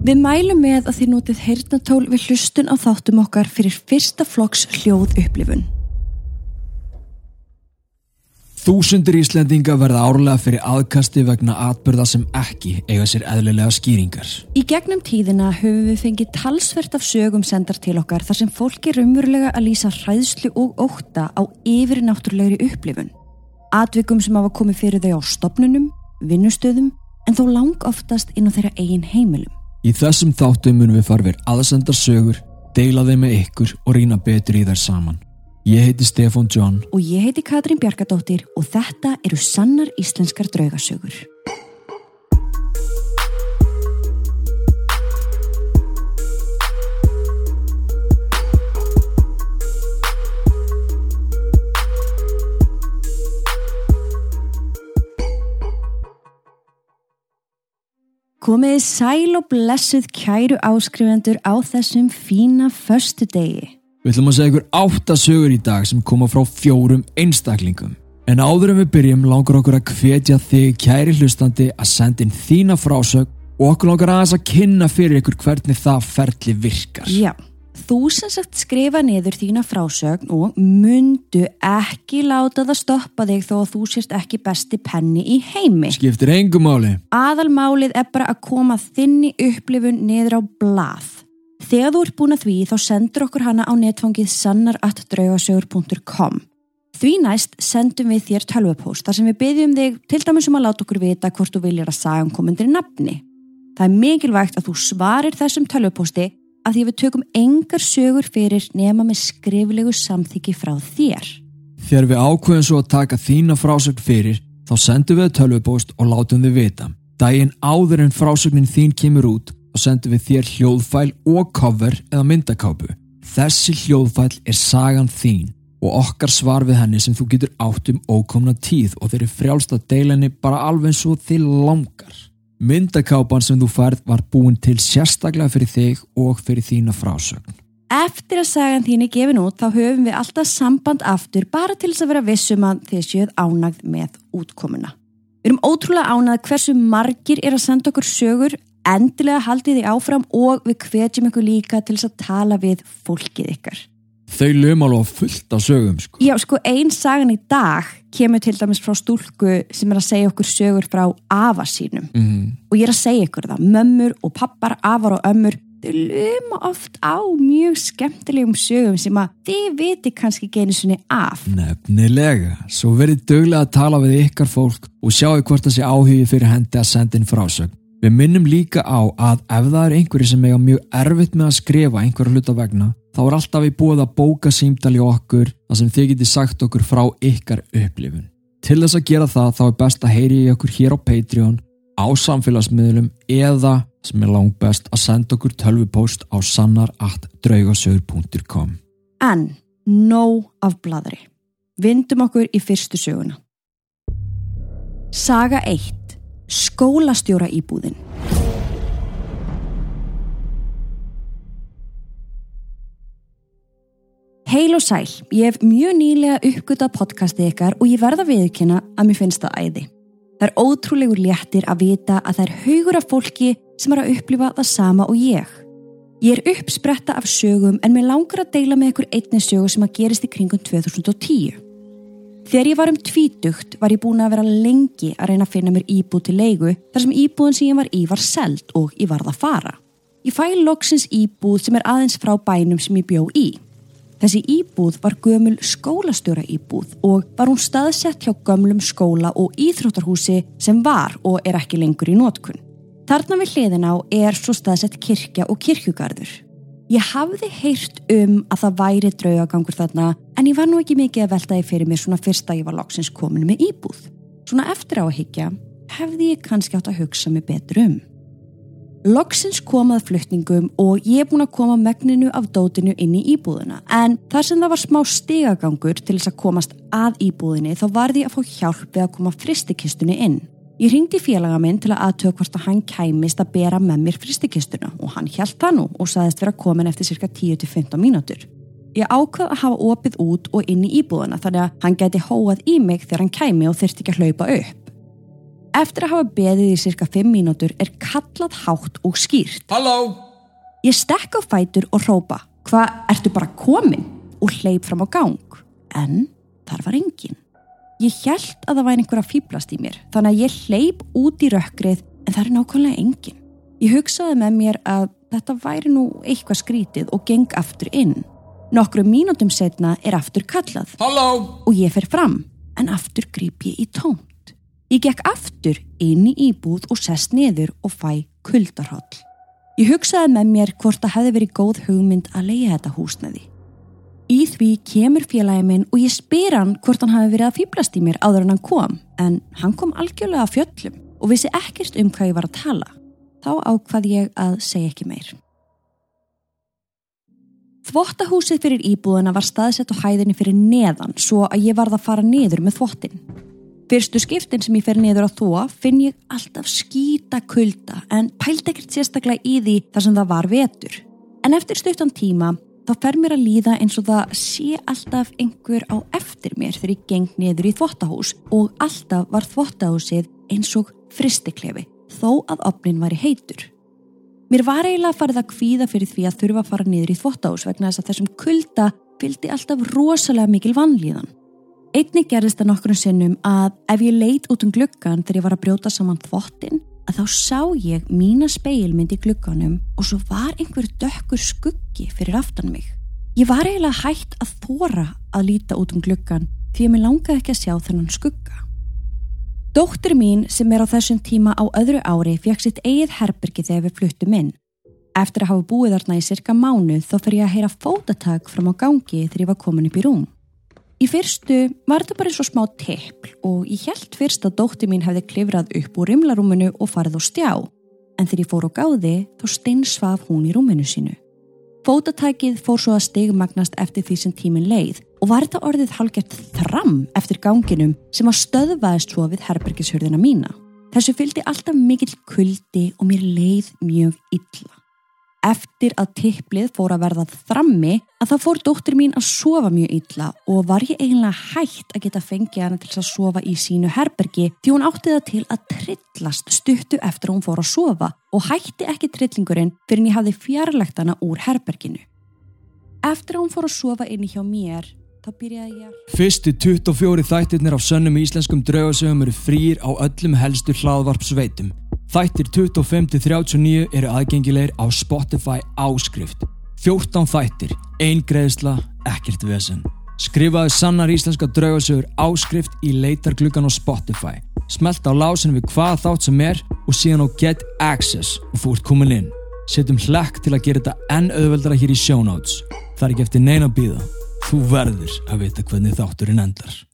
Við mælum með að þið notið heyrnatól við hlustun á þáttum okkar fyrir fyrsta flokks hljóð upplifun. Þúsundir Íslendinga verða árlega fyrir aðkasti vegna atbyrða sem ekki eiga sér eðlilega skýringar. Í gegnum tíðina höfum við fengið talsvert af sögum sendar til okkar þar sem fólki raunverulega að lýsa hræðslu og óta á yfirnáttúrulegri upplifun. Atvikum sem hafa komið fyrir þau á stopnunum, vinnustöðum en þó lang oftast inn á þeirra eigin heimilum. Í þessum þáttum munum við fara verið aðsendar sögur, deila þeim með ykkur og rýna betur í þær saman. Ég heiti Stefan John Og ég heiti Katrín Bjarkadóttir og þetta eru sannar íslenskar draugasögur. Komiði sæl og blessuð kæru áskrifendur á þessum fína föstu degi. Við ætlum að segja ykkur átta sögur í dag sem koma frá fjórum einstaklingum. En áður en við byrjum langar okkur að hvetja þig kæri hlustandi að senda inn þína frásög og okkur langar aðeins að kynna fyrir ykkur hvernig það ferli virkar. Já, þú sem sagt skrifa niður þína frásögn og mundu ekki láta það stoppa þig þó að þú sést ekki besti penni í heimi. Skiptir engum máli. Aðalmálið er bara að koma þinni upplifun niður á blað. Þegar þú ert búin að því þá sendur okkur hana á netfangið sannaratdraugasögur.com. Því næst sendum við þér tölvupóst þar sem við byggjum þig til dæmis um að láta okkur vita hvort þú viljir að sagan komendir í nafni. Það er mikilvægt að þú svarir þessum tölvupósti að því við tökum engar sögur fyrir nema með skriflegu samþyggi frá þér. Þegar við ákveðum svo að taka þína frásögn fyrir þá sendum við tölvupóst og látum þið vita. Dægin áður en frásögnin þín kemur út og sendum við þér hljóðfæl og cover eða myndakápu. Þessi hljóðfæl er sagan þín og okkar svar við henni sem þú getur átt um ókomna tíð og þeir eru frjálst að deila henni bara alveg eins og þið langar. Myndakápan sem þú færð var búin til sérstaklega fyrir þig og fyrir þína frásögn. Eftir að sagan þín er gefin út þá höfum við alltaf samband aftur bara til þess að vera vissum að þið séuð ánægð með útkomuna. Við erum ótrúlega ánægð hversu margir er að senda okkur sögur endilega haldið því áfram og við hvetjum ykkur líka til þess að tala við fólkið ykkar. Þau lögum alveg fullt af sögum sko. Já, sko, einn sagan í dag kemur til dæmis frá stúlku sem er að segja okkur sögur frá afa sínum. Mm. Og ég er að segja ykkur það, mömmur og pappar, afar og ömmur, þau lögum oft á mjög skemmtilegum sögum sem að þið viti kannski genið svonni af. Nefnilega. Svo verið döglega að tala við ykkar fólk og sjáu hvort það sé áhugi fyrir hendi að senda inn frásögn. Við minnum líka á að ef það er einhverju sem eiga mjög erfitt með að skrifa einhverju hluta vegna, þá er alltaf í búið að bóka símdali okkur þar sem þið geti sagt okkur frá ykkar upplifun. Til þess að gera það þá er best að heyri í okkur hér á Patreon, á samfélagsmiðlum eða sem er langt best að senda okkur tölvupóst á sannar.draugasögur.com En, nóg af bladri. Vindum okkur í fyrstu söguna. Saga 1 skólastjóra íbúðin. Heil og sæl, ég hef mjög nýlega uppgötað podcastið ykkar og ég verða viðkynna að mér finnst það æði. Það er ótrúlegur léttir að vita að það er haugur af fólki sem er að upplifa það sama og ég. Ég er uppspretta af sögum en mér langar að deila með ykkur einni sögu sem að gerist í kringum 2010. Þegar ég var um tvítugt var ég búin að vera lengi að reyna að finna mér íbúð til leigu þar sem íbúðin sem ég var í var seld og ég varð að fara. Ég fæ loksins íbúð sem er aðeins frá bænum sem ég bjó í. Þessi íbúð var gömul skólastjóra íbúð og var hún staðsett hjá gömlum skóla og íþróttarhúsi sem var og er ekki lengur í nótkunn. Þarna við hliðin á er svo staðsett kirkja og kirkjugarður. Ég hafði heyrt um að það væri draugagangur þarna en ég var nú ekki mikið að veltaði fyrir mér svona fyrst að ég var loksins komin með íbúð. Svona eftir á að higgja hefði ég kannski átt að hugsa mig betur um. Loksins komað flutningum og ég er búin að koma megninu af dótinu inn í íbúðuna en þar sem það var smá stegagangur til þess að komast að íbúðinni þá var því að fá hjálp við að koma fristikistunni inn. Ég ringdi félaga minn til að aðtöða hvort að hann kæmist að bera með mér fristikistuna og hann hjælt það nú og saðist vera komin eftir cirka 10-15 mínútur. Ég ákvað að hafa opið út og inn í íbúðuna þannig að hann geti hóað í mig þegar hann kæmi og þurfti ekki að hlaupa upp. Eftir að hafa beðið í cirka 5 mínútur er kallað hátt og skýrt. Halló! Ég stekk á fætur og hrópa, hvað, ertu bara komin? Og hleyp fram á gang. En þar var engin. Ég held að það væri einhver að fýblast í mér, þannig að ég hleyp út í rökkrið en það er nákvæmlega engin. Ég hugsaði með mér að þetta væri nú eitthvað skrítið og geng aftur inn. Nokkru mínútum setna er aftur kallað. Halló! Og ég fer fram, en aftur grýp ég í tómt. Ég gekk aftur inn í íbúð og sest niður og fæ kuldarhóll. Ég hugsaði með mér hvort það hefði verið góð hugmynd að leiða þetta húsnaði. Í því kemur félagi minn og ég spyr hann hvort hann hafi verið að fýblast í mér áður en hann kom, en hann kom algjörlega að fjöllum og vissi ekkert um hvað ég var að tala. Þá ákvað ég að segja ekki meir. Þvottahúsið fyrir íbúðuna var staðsett á hæðinni fyrir neðan svo að ég varð að fara niður með þvottin. Fyrstu skiptin sem ég fer niður á þó finn ég alltaf skýta kulda en pælt ekkert sérstaklega í því þar sem það var vetur. En eftir stuttan tíma þá fer mér að líða eins og það sé alltaf einhver á eftir mér þegar ég geng niður í þvottahús og alltaf var þvottahúsið eins og fristiklefi þó að opnin var í heitur. Mér var eiginlega farið að kvíða fyrir því að þurfa að fara niður í þvottahús vegna þess að þessum kulda fylgdi alltaf rosalega mikil vanlíðan. Einni gerðist það nokkrum sinnum að ef ég leit út um gluggan þegar ég var að brjóta saman þvottin að þá sá ég mína speilmynd í glugganum og svo var einhver dökkur skuggi fyrir aftan mig. Ég var eiginlega hægt að þóra að líta út um gluggan því að mér langaði ekki að sjá þennan skugga. Dóttir mín sem er á þessum tíma á öðru ári fekk sitt eigið herbergi þegar við fluttum inn. Eftir að hafa búið þarna í cirka mánuð þó fer ég að heyra fótatak fram á gangi þegar ég var komin upp í rúm. Í fyrstu var þetta bara eins og smá teppl og ég held fyrst að dótti mín hefði klifrað upp úr rimlarúminu og farið á stjá, en þegar ég fór á gáði þá steinsvaf hún í rúminu sínu. Fótatækið fór svo að stigmagnast eftir því sem tímin leið og var þetta orðið halgert þram eftir ganginum sem að stöðvaðist svo við herbergishörðina mína. Þessu fylgdi alltaf mikill kuldi og mér leið mjög illa. Eftir að tipplið fór að verða frammi að það fór dóttir mín að sofa mjög illa og var ég eiginlega hægt að geta fengið hana til að sofa í sínu herbergi því hún átti það til að trillast stuttu eftir að hún fór að sofa og hætti ekki trillingurinn fyrir en ég hafði fjarlægt hana úr herberginu. Eftir að hún fór að sofa inni hjá mér þá byrjaði ég... Fyrstu 24 þættirnir af sönnum íslenskum draugasögum eru frýr á öllum helstu hlaðvarpsveitum Þættir 25-39 eru aðgengilegir á Spotify áskrift. 14 þættir, ein greiðsla, ekkert vesen. Skrifaðu sannar íslenska draugasögur áskrift í leitargluggan á Spotify. Smelt á lásinu við hvað þátt sem er og síðan á Get Access og ert komin inn. Setjum hlekk til að gera þetta enn auðveldara hér í show notes. Það er ekki eftir neina býða. Þú verður að vita hvernig þátturinn endar.